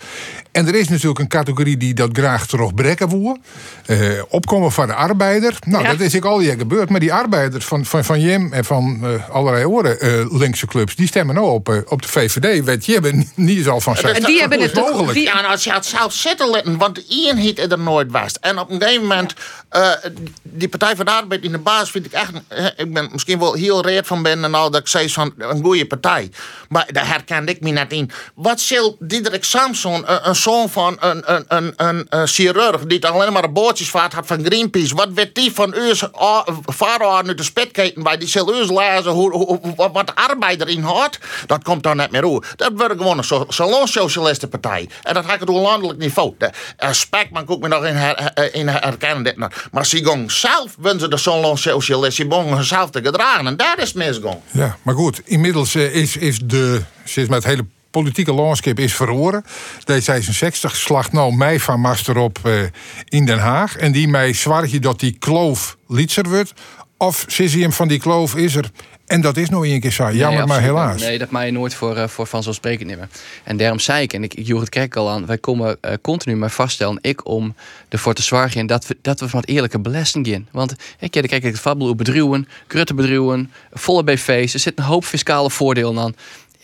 Speaker 3: En er is natuurlijk een categorie die dat graag terugbrekken wil. Eh, opkomen van de arbeider. Nou,
Speaker 2: Ja.
Speaker 3: dat is ook al hier gebeurd. Maar die arbeiders van, van, van Jim en van eh, allerlei andere eh, linkse clubs... die stemmen nou op, eh, op de VVD. Weet je, hebben niet al van
Speaker 2: En die hebben het toch-
Speaker 3: mogelijk.
Speaker 2: die-
Speaker 4: en als je het zelf zitten laten, want eenheid is er nooit En op een gegeven moment, eh, die Partij van de Arbeid in de baas vind ik echt, eh, ik ben misschien wel heel reed van ben en al dat ik zei van een goede partij. Maar daar herkende ik me net in. Wat zal Diederik Samson, een, een zoon van een, een, een, een, chirurg, die alleen maar een bootjesvaart had van Greenpeace, wat weet die van u vader uit de spitketen bij, die zal u lezen hoe, wat de arbeider in houdt. Dat komt dan net meer over. Dat wordt gewoon een salonsocialistenpartij. En dat gaat het op landelijk niveau. De uh, Spekman komt me nog in, her, eh, in herkennen. Dit, nog. maar ze gingen zelf, willen ze de salonsocialisten, ze gingen zelf te gedragen. En daar is het misgegaan.
Speaker 3: Ja, maar goed, inmiddels eh, is, is de, sinds met het hele politieke landschap is verloren. D66 slacht nou mij van master op eh, in Den Haag. En die mij zwaar je dat die kloof lietser wordt. Of hem van die kloof is er. En dat is nog een keer zo. Jammer,
Speaker 5: Nee,
Speaker 3: maar helaas.
Speaker 5: Nee, dat je nooit voor, eh, voor vanzelfsprekend nemen. En daarom zei ik, en ik, ik joeg het kerk al aan, wij komen eh, continu maar vaststellen, ik om ervoor te zorgen dat we, dat we van het eerlijke belasting gaan. Want ik ja, dan kijk ik het fabbel op bedrijven, grote bedrijven, volle BV's, er zit een hoop fiscale voordelen aan.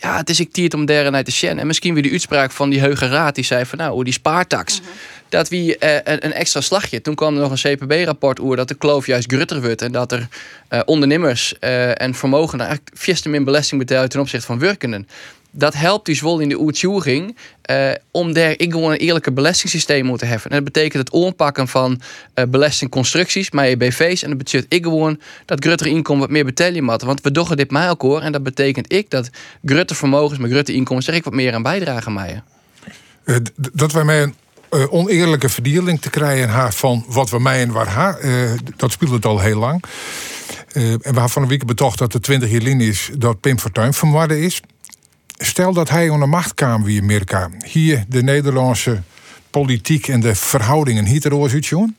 Speaker 5: Ja, het is ik tiert om daar naar te sjen. En misschien weer de uitspraak van die Heuge Raad, die zei van nou, die spaartax. Dat wie eh, een, een extra slagje. Toen kwam er nog een CPB-rapport over dat de kloof juist grutter wordt. En dat er eh, ondernemers eh, en vermogenden eigenlijk veel te min belasting betalen ten opzichte van werkenden. Dat helpt dus wel in de eh om daar ik gewoon een eerlijke belastingssysteem moeten heffen. En dat betekent het oorpakken van belastingconstructies, maar BV's. En dat betekent ik gewoon dat grutter inkomen wat meer betalen moet. Want we doggen dit mij ook hoor. En dat betekent ik dat grutter vermogens met grutter inkomens er ik wat meer aan bijdragen mij.
Speaker 3: Dat wij mij eh, oneerlijke verdeling te krijgen van wat we mij en waar ha, eh, dat speelt het al heel lang. Eh, en we hebben van een week betocht dat de 20 jaar is dat Pim Fortuyn vermoorden is. Stel dat hij onder macht kwam wie Amerika. Hier de Nederlandse politiek en de verhoudingen hier te?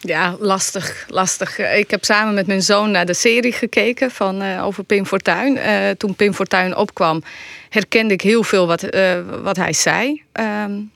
Speaker 2: Ja, lastig, lastig. Ik heb samen met mijn zoon naar de serie gekeken van, over Pim Fortuyn. Toen Pim Fortuyn opkwam, herkende ik heel veel wat, wat hij zei. Um,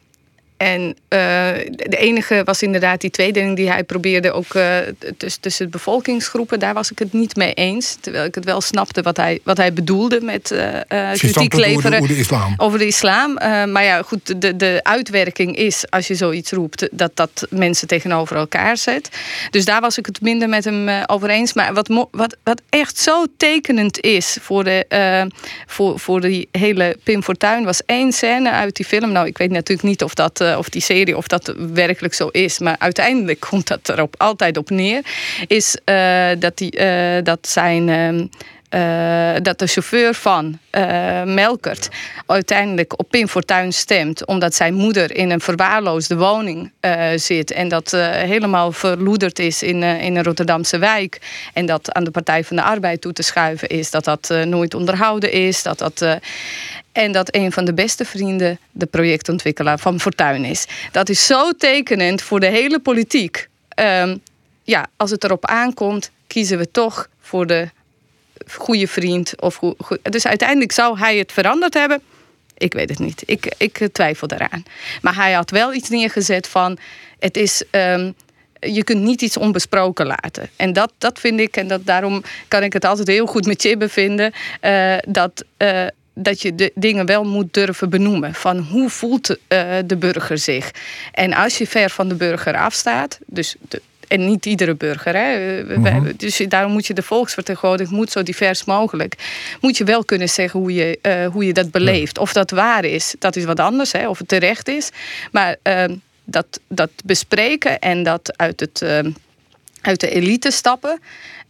Speaker 2: en uh, de enige was inderdaad die tweedeling die hij probeerde ook uh, tussen, tussen de bevolkingsgroepen. Daar was ik het niet mee eens. Terwijl ik het wel snapte wat hij, wat hij bedoelde met uh, kritiek leveren
Speaker 3: over de islam.
Speaker 2: Over de islam. maar ja, goed, de, de uitwerking is als je zoiets roept, dat dat mensen tegenover elkaar zet. Dus daar was ik het minder met hem over eens. Maar wat, wat, wat echt zo tekenend is voor, de, voor, voor die hele Pim Fortuyn was één scène uit die film. Nou, ik weet natuurlijk niet of dat of die serie, of dat werkelijk zo is. Maar uiteindelijk komt dat erop altijd op neer. Is uh, dat, die, uh, dat zijn. Uh, dat de chauffeur van Melkert uiteindelijk op Pim Fortuyn stemt. Omdat zijn moeder in een verwaarloosde woning zit. En dat helemaal verloederd is in, in een Rotterdamse wijk. En dat aan de Partij van de Arbeid toe te schuiven is. Dat dat nooit onderhouden is. Dat dat, en dat een van de beste vrienden de projectontwikkelaar van Fortuyn is. Dat is zo tekenend voor de hele politiek. Ehm, ja, als het erop aankomt, kiezen we toch voor de goede vriend. Of dus uiteindelijk zou hij het veranderd hebben. Ik weet het niet. Ik, ik twijfel daaraan. Maar hij had wel iets neergezet van: het is. Um, je kunt niet iets onbesproken laten. En dat, dat vind ik, en dat, daarom kan ik het altijd heel goed met Chibbe vinden, uh, dat uh, dat je de dingen wel moet durven benoemen. Van hoe voelt uh, de burger zich? En als je ver van de burger afstaat, dus de, en niet iedere burger. Hè? Mhm. Dus daarom moet je de volksvertegenwoordiger moet zo divers mogelijk. Moet je wel kunnen zeggen hoe je, uh, hoe je dat beleeft. Of dat waar is, dat is wat anders. Hè? Of het terecht is. Maar uh, dat, dat bespreken en dat uit, het, uh, uit de elite stappen.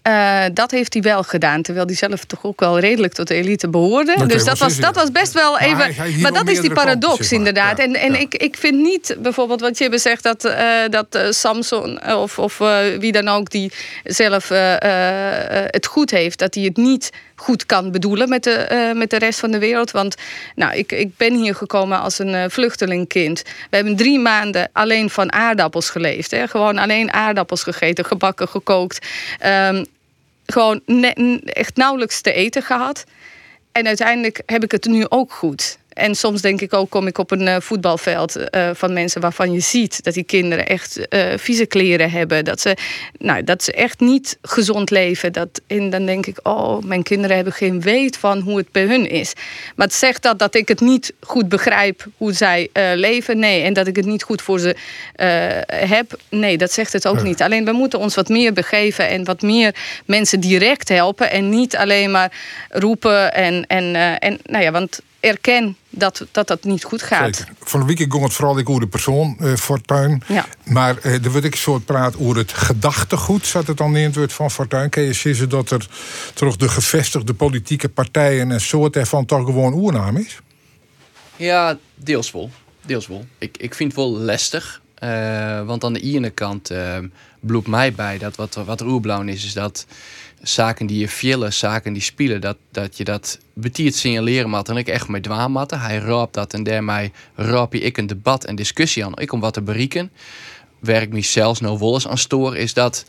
Speaker 2: Uh, dat heeft hij wel gedaan, terwijl hij zelf toch ook wel redelijk tot de elite behoorde. Okay, dus dat was, dat was best wel even. Maar, dat is die paradox, inderdaad. Ja, en en ja. ik, ik vind niet bijvoorbeeld wat je zegt dat, uh, dat uh, Samson of, of wie dan ook die zelf het goed heeft, dat hij het niet goed kan bedoelen met de, met de rest van de wereld. Want nou, ik, ik ben hier gekomen als een vluchtelingkind. We hebben drie maanden alleen van aardappels geleefd. Hè? Gewoon alleen aardappels gegeten, gebakken, gekookt. Um, gewoon echt nauwelijks te eten gehad. En uiteindelijk heb ik het nu ook goed. En soms denk ik ook, kom ik op een uh, voetbalveld uh, van mensen waarvan je ziet dat die kinderen echt uh, vieze kleren hebben. Dat ze, nou, dat ze echt niet gezond leven. Dat, en dan denk ik, oh, mijn kinderen hebben geen weet van hoe het bij hun is. Maar het zegt dat dat ik het niet goed begrijp hoe zij leven. Nee, en dat ik het niet goed voor ze heb. Nee, dat zegt het ook niet. Alleen we moeten ons wat meer begeven en wat meer mensen direct helpen. En niet alleen maar roepen en, en, en nou ja, want erken dat, dat dat niet goed gaat.
Speaker 3: Zeker. Van de week ging het vooral ik over de persoon uh, Fortuyn.
Speaker 2: Ja.
Speaker 3: Maar uh, er wordt ik soort praat over het gedachtegoed. Zat het dan in het woord van Fortuyn? Kun je zeggen dat er toch de gevestigde politieke partijen een soort ervan toch gewoon oernaam is?
Speaker 5: Ja, deels wel. Deels wel. Ik, ik vind het wel lastig. Uh, want aan de ene kant uh, bloedt mij bij dat wat, wat er oerblauw is, is dat zaken die je villen, zaken die spelen, dat, dat je dat betiert signaleren mat en ik echt met dwaamatten. Hij raapt dat en daarmee raap je ik een debat en discussie aan. Ik om wat te bereiken. Werk me zelfs nou wel eens aan stoor, is dat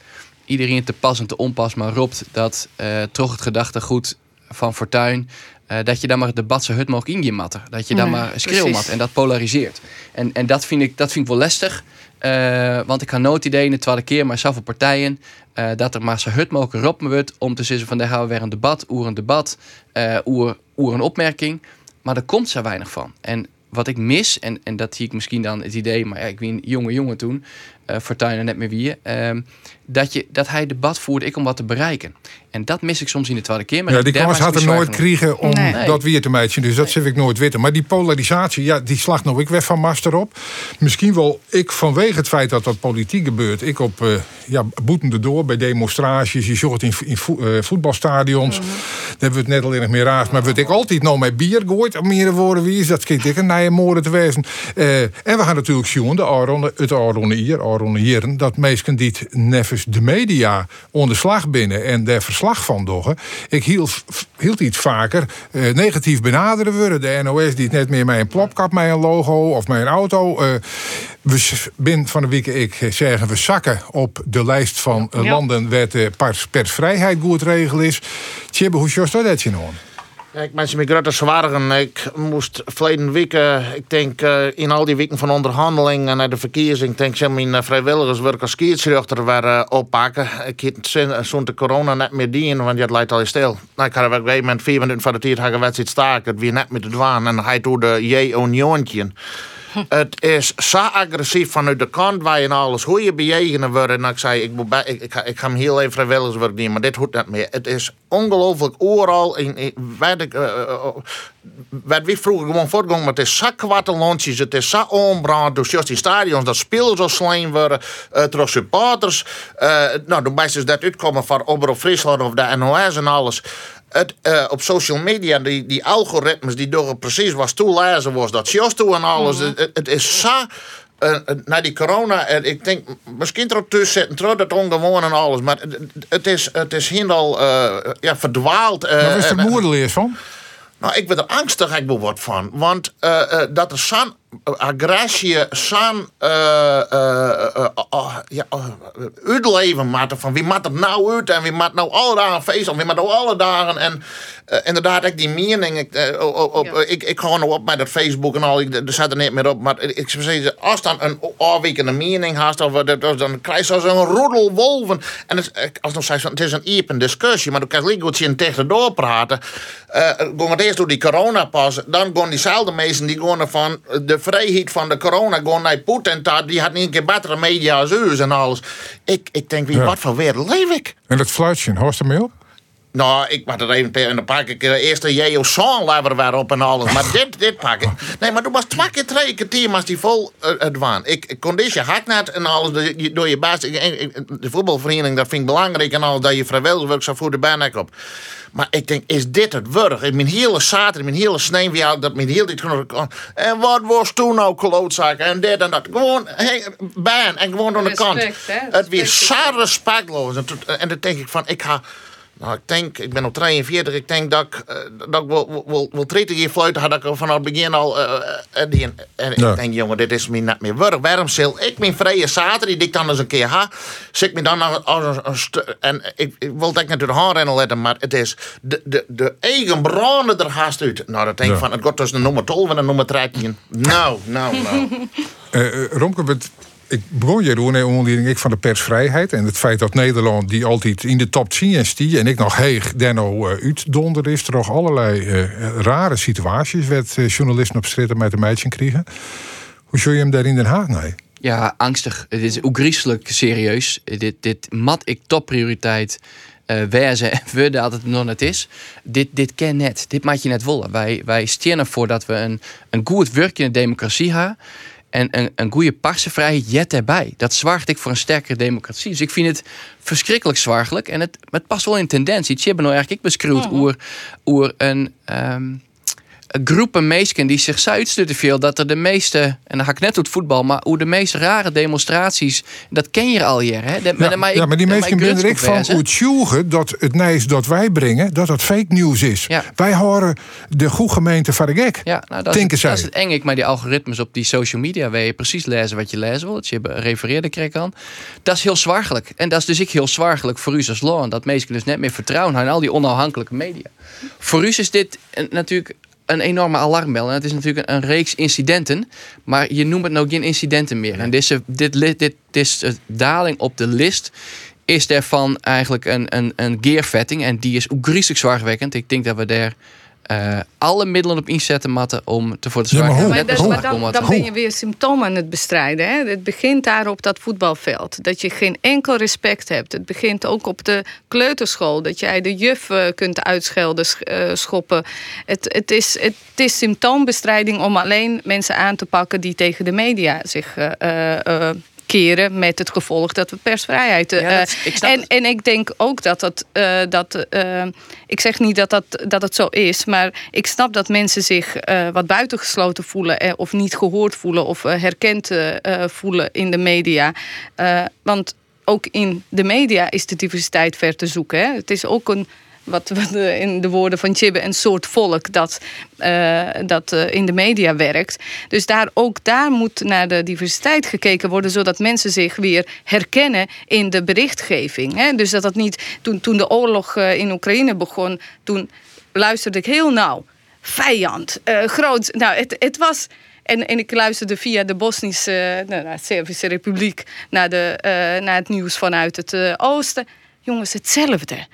Speaker 5: iedereen te pas en te onpas maar roept dat uh, toch het gedachtegoed van Fortuin uh, dat je dan maar het debat zo hut mogelijk in je matten. Dat je dan nee, maar schreeuwmat en dat polariseert. En, en dat, vind ik, dat vind ik wel lastig. Uh, want ik ga nooit idee in de tweede keer, maar zoveel partijen, uh, dat er maar zo hut mogelijk op me wordt om te zeggen van daar gaan we weer een debat, oer een debat, uh, oer, oer een opmerking. Maar er komt zo weinig van. En wat ik mis, en, en dat zie ik misschien dan het idee, maar ja, ik ben een jonge jongen toen, uh, Fortuyn net meer wie, uh, dat, je, dat hij debat voerde ik om wat te bereiken. En dat mis ik soms in de tweede keer. Maar
Speaker 3: ja, die kans had er nooit kregen om nee. dat weer te meiden. Dus dat nee. ik nooit weten. Maar die polarisatie, ja, die slag nog ik weg van Master op. Misschien wel ik vanwege het feit dat dat politiek gebeurt. Ik op uh, ja, boetende door bij demonstraties. Je zorgt in, in vo, uh, voetbalstadions. Mm -hmm. Daar hebben we het net al in meer raar. Maar word ik altijd nou met bier gooit. Om meer woorden wie is dat? Kijk, ik een moorden te wezen. Uh, en we gaan natuurlijk zien de Aron, het Aron hier, Dat mensen die het neffens de media onder slag binnen en daar verslag van doggen. Ik hield, hield iets vaker eh, negatief benaderen worden. De NOS die net meer een plopkap, een logo of een auto. Eh, we bin van de week ik zeggen we zakken op de lijst van eh,
Speaker 2: Ja.
Speaker 3: landen waar de pers, persvrijheid goed regel is. Tjibbe, hoe jost dat je nou?
Speaker 4: Ik mensen met grote zwaren. Ik moest verleden week, eh, ik denk eh, in al die weken van onderhandeling en naar de verkiezing, denk ik, mijn uh, vrijwilligerswerk als skiertsrechter weer eh, oppakken. Ik had zin- zo'n de corona net meer dienen, want dat lijkt al stil. Nou, ik had op een gegeven moment vier minuten van de tijd een staken. Weer net met de dwaan en hij doet de J-Unioontje. Het is zo agressief vanuit de kant waar je en alles, hoe je bejegenen wordt. En ik zei, ik, ik, ik, ga, hem heel even vrijwilligerswerk doen, maar dit hoeft niet meer. Het is ongelooflijk overal. In, in, ik, wie vroeger gewoon voortgegaan, maar het is zo kwarte lontjes, het is zo onbrand. Dus juist die stadions, dat spelers zo sleen worden, uh, supporters. Uh, nou, de dat uitkomen van Omroep Friesland of de NOS en alles. Het, uh, op social media, die, die algoritmes die door precies was toelezen was, dat toe en alles. Mm -hmm. het, het, is zo. Uh, na die corona, en ik denk misschien er tussen zitten, terug dat ongewoon en alles, maar het, het is, het is heel uh, ja, verdwaald.
Speaker 3: Uh, Waar is er moedeleers van?
Speaker 4: Nou, ik ben er angstig ik wat van. Want uh, uh, dat er zo'n agressie, zo'n uh, ja, uitleven maakt van wie maakt het nou uit en wie maakt nou alle dagen feest of wie maakt nou alle dagen. En inderdaad, ik die mening, ik, op, op, ja. ik, ik ga nou op met dat Facebook en al, ik, er staat er niet meer op. Maar ik zou zeggen, als dan een afwijkende mening haast, of, dan krijg je zo'n roedel wolven. En het, als nog het is een open discussie, maar dan kan je goed zien tegen doorpraten. Uh, gaan het eerst door die corona pas, dan gaan diezelfde mensen die gaan van de vrijheid van de corona gaan naar Poetin. Die had niet een keer betere media als u en alles. Ik, ik denk, wie, ja. wat voor wereld leef ik?
Speaker 3: En dat fluitje, hoort er mee op?
Speaker 4: Nou, ik mag er even en dan pak ik de eerste J.O. Song lever weer op en alles. Maar dit, dit pak ik. Nee, maar toen was twee keer drie keer thema's die vol uh, het waren. Ik, conditie hak net en alles door je, baas. De voetbalvereniging, dat vind ik belangrijk en alles. Dat je vrijwilligerswerk zo voor de baan op. Maar ik denk, is dit het werk? In mijn hele zaterdag, mijn hele sneeuw, dat mijn hele dit En wat was toen nou klootzaken en dit en dat. Gewoon, hey, baan en gewoon aan de kant. Het weer zo respectloos. En, en dan denk ik van, ik ga. Nou, ik denk, ik ben op 43, ik denk dat ik, uh, dat ik wel, wel 30 jaar fluiten had ik vanaf het begin al. Uh, uh, en ja. ik denk, jongen, dit is me niet meer werk. Waarom zal ik mijn vrije zaterdag, die ik dan eens een keer ha, zit me dan als een, een stu- En ik, ik wil het niet door de haar letten, maar het is de, de, de eigen branden er haast uit. Nou, dat denk ik ja. van, het gaat tussen de nummer 12 en de nummer 13. Nou, nou, nou.
Speaker 3: Romke, ik begon Jeroen en onderling ik van de persvrijheid. En het feit dat Nederland die altijd in de top 10 stie en ik nog heeg Denno uh, uitdonder is. Er nog allerlei uh, rare situaties werd uh, journalisten op stritten met de meidje kregen. Hoe zul je hem daar in Den Haag nee?
Speaker 5: Ja, angstig. Het is griezelig serieus. Dit, dit mat ik topprioriteit. Uh, en we dat het nog net is. Dit, dit ken net. Dit maak je net willen. Wij, wij stellen ervoor dat we een, een goed werkende democratie hebben. En een, een goede parsevrijheid jet erbij. Dat zwaagt ik voor een sterkere democratie. Dus ik vind het verschrikkelijk zwaargelijk. En het, het past wel in tendentie. Het hebben nou eigenlijk ik beschreeuwd
Speaker 2: Mhm.
Speaker 5: oer, oer een, um, een groepen mensen die zich uitstutten veel. Dat er de meeste, en dan ga ik net op het voetbal, maar hoe de meest rare demonstraties, dat ken je al hier. Hè? De,
Speaker 3: ja, maar, ja, maar die mensen binnen ik van hoe tjoegen dat het nieuws dat wij brengen, dat dat fake nieuws is.
Speaker 5: Ja.
Speaker 3: Wij horen de goede gemeente van de gek.
Speaker 5: Ja, nou, dat, is het, dat is het eng. Ik maar die algoritmes op die social media, waar je precies lezen wat je lezen wilt. Je refereerde kreeg aan. Dat is heel zwaargelijk. En dat is dus ik heel zwaargelijk voor u als law. Dat mensen dus net meer vertrouwen aan al die onafhankelijke media. Voor u is dit natuurlijk een enorme alarmbel. En het is natuurlijk een, een, reeks incidenten. Maar je noemt het nou geen incidenten meer. En deze, dit, dit, dit, dit daling op de list is daarvan eigenlijk een, een, een gearvetting. En die is ook griezelig zwaarwekkend. Ik denk dat we daar uh, alle middelen op inzetten matten om te voor de zwaar.
Speaker 3: Ja, maar,
Speaker 2: maar, maar dan, dan, ben je weer symptomen aan het bestrijden. Hè? Het begint daar op dat voetbalveld. Dat je geen enkel respect hebt. Het begint ook op de kleuterschool. Dat jij de juf uh, kunt uitschelden, uh, schoppen. Het, het, is, het is symptoombestrijding om alleen mensen aan te pakken die tegen de media zich keren met het gevolg dat we persvrijheid.
Speaker 5: Ja,
Speaker 2: eh,
Speaker 5: dat- ik snap
Speaker 2: en,
Speaker 5: het.
Speaker 2: en ik denk ook dat dat. eh, dat eh, ik zeg niet dat, dat, dat het zo is, maar ik snap dat mensen zich wat buitengesloten voelen eh, of niet gehoord voelen of herkend voelen in de media. Want ook in de media is de diversiteit ver te zoeken. Hè? Het is ook een. Wat, wat in de woorden van Chibbe, een soort volk dat, eh, dat eh, in de media werkt. Dus daar, ook daar moet naar de diversiteit gekeken worden, zodat mensen zich weer herkennen in de berichtgeving. Hè? Dus dat dat niet. Toen, toen de oorlog eh, in Oekraïne begon, toen luisterde ik heel nauw. Vijand, groot. Nou, het, het was. En, en ik luisterde via de Bosnische, eh, nou, nou, Servische Republiek naar, de, naar het nieuws vanuit het oosten. Jongens, hetzelfde.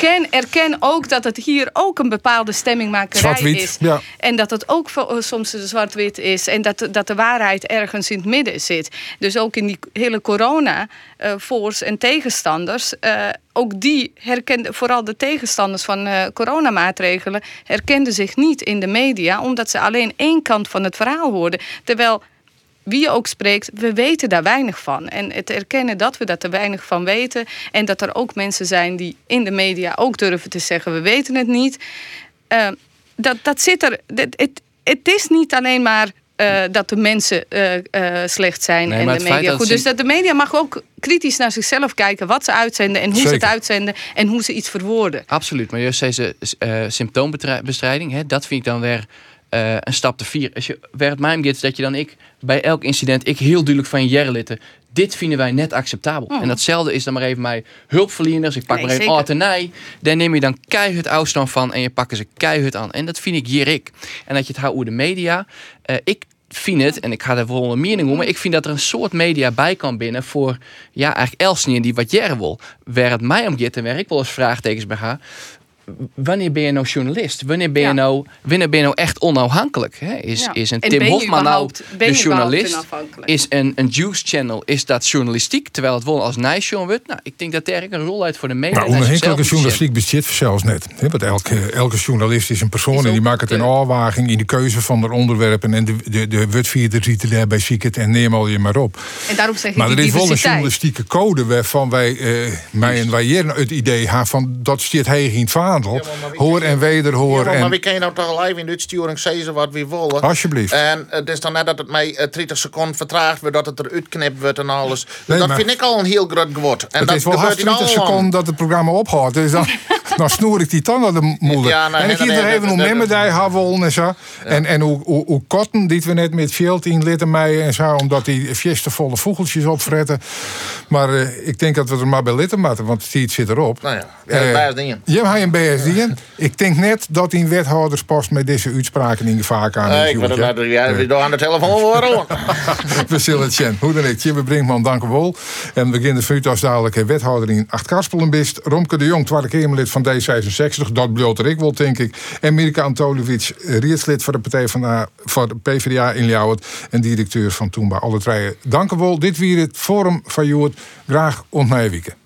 Speaker 2: Erken, erken ook dat het hier ook een bepaalde stemmingmakerij is.
Speaker 3: ja.
Speaker 2: En dat het ook vo- soms zwart-wit is. En dat, dat de waarheid ergens in het midden zit. Dus ook in die hele corona, eh voor's en tegenstanders. eh, ook die herkenden, vooral de tegenstanders van eh, coronamaatregelen, herkenden zich niet in de media. Omdat ze alleen één kant van het verhaal hoorden. Terwijl wie je ook spreekt, we weten daar weinig van. En het erkennen dat we daar te weinig van weten. En dat er ook mensen zijn die in de media ook durven te zeggen: we weten het niet. Eh, dat, dat zit er. Het, het, het is niet alleen maar. eh, dat de mensen eh, slecht zijn
Speaker 5: Nee,
Speaker 2: en de media
Speaker 5: dat
Speaker 2: goed.
Speaker 5: ze-
Speaker 2: Dus dat de media mag ook kritisch naar zichzelf kijken wat ze uitzenden en hoe ze het uitzenden en hoe ze iets verwoorden.
Speaker 5: Absoluut, maar juist deze symptoombestrijding, hè, dat vind ik dan weer eh, een stap te vier. Als je waar het mij om gaat, is dat je dan ik bij elk incident ik heel duidelijk van je litten. Dit vinden wij net acceptabel. En datzelfde is dan maar even bij hulpverleners. Ik pak
Speaker 2: Nee,
Speaker 5: maar even. Artenij. Daar neem je dan keihard afstand van en je pakken ze keihard aan. En dat vind ik hier ik. En dat je het houdt over de media. Eh, ik vind het, en ik ga er wel een mening om, maar ik vind dat er een soort media bij kan binnen voor, ja, eigenlijk Elsnien die wat jij wil. Waar het mij om gaat en waar ik wel eens vraagtekens bij ga. Wanneer ben je nou journalist? Wanneer ben je,
Speaker 2: Ja.
Speaker 5: nou, wanneer ben je nou echt onafhankelijk? Hè? Is,
Speaker 2: Ja.
Speaker 5: is een
Speaker 2: En
Speaker 5: Tim Hofman nou de journalist? Is een, een Juice Channel, is dat journalistiek? Terwijl het wel als nijsjoen wordt. Nou, ik denk dat er eigenlijk een rol uit voor de media.
Speaker 3: Maar
Speaker 5: dat
Speaker 3: onafhankelijke journalistiek bestaat zelfs net. Hè, Want elke, elke journalist is een persoon
Speaker 5: Is
Speaker 3: en die maakt het in
Speaker 5: eh,
Speaker 3: afwaging in de keuze van de onderwerpen. En de, de, de wetvierde ziet er daarbij ziek het en neem al je maar op.
Speaker 2: En daarom zeg ik
Speaker 3: Maar er
Speaker 2: die
Speaker 3: is wel een journalistieke code waarvan wij, eh mij en wij hier het idee hebben van dat zit heeg in het hoor en wederhoor.
Speaker 4: Ja, maar we kunnen nou toch live in de uitsturing zeggen wat we willen.
Speaker 3: Alsjeblieft.
Speaker 4: En het is dan net dat het mij eh, 30 seconden vertraagd wordt, dat het er uitknipt wordt en alles.
Speaker 3: Nee,
Speaker 4: dat
Speaker 3: maar-
Speaker 4: vind ik al een heel groot geword. En
Speaker 3: het
Speaker 4: dat
Speaker 3: is wel
Speaker 4: gebeurt
Speaker 3: haast
Speaker 4: in
Speaker 3: 20
Speaker 4: alle landen.
Speaker 3: seconden dat het programma ophoudt. Dus dan, dan snoer ik die tanden de moeder.
Speaker 4: Ja, nou,
Speaker 3: en ik hier er
Speaker 4: nee,
Speaker 3: even minder die hebben en zo. En, en hoe, hoe, die we net met 14 liter mee en zo. Omdat die volle vogeltjes opfretten. Maar eh, ik denk dat we er maar bij litten moeten. Want het zit erop.
Speaker 4: Nou ja, ja,
Speaker 3: Eh,
Speaker 4: bij dingen.
Speaker 3: Je Ik denk net dat die wethouders pas met deze uitspraken in gevaar aan.
Speaker 4: Nee, ik wil ja, aan de telefoon horen.
Speaker 3: We zullen het zien. Hoe dan ook. Jibbe Brinkman, dank u wel. En we beginnen vanuit als dadelijk wethouder in Acht Karspelenbist. Romke de Jong, tweede Kamerlid van D66. Dat bloot er ik wel, denk ik. En Mirka Antolovic, eh, rietslid voor de Partij van de, voor de PvdA in Ljouwert. En directeur van Toenba. Alle drie. Dank u wel. Dit weer het Forum van Joert. Graag ontnijwieken.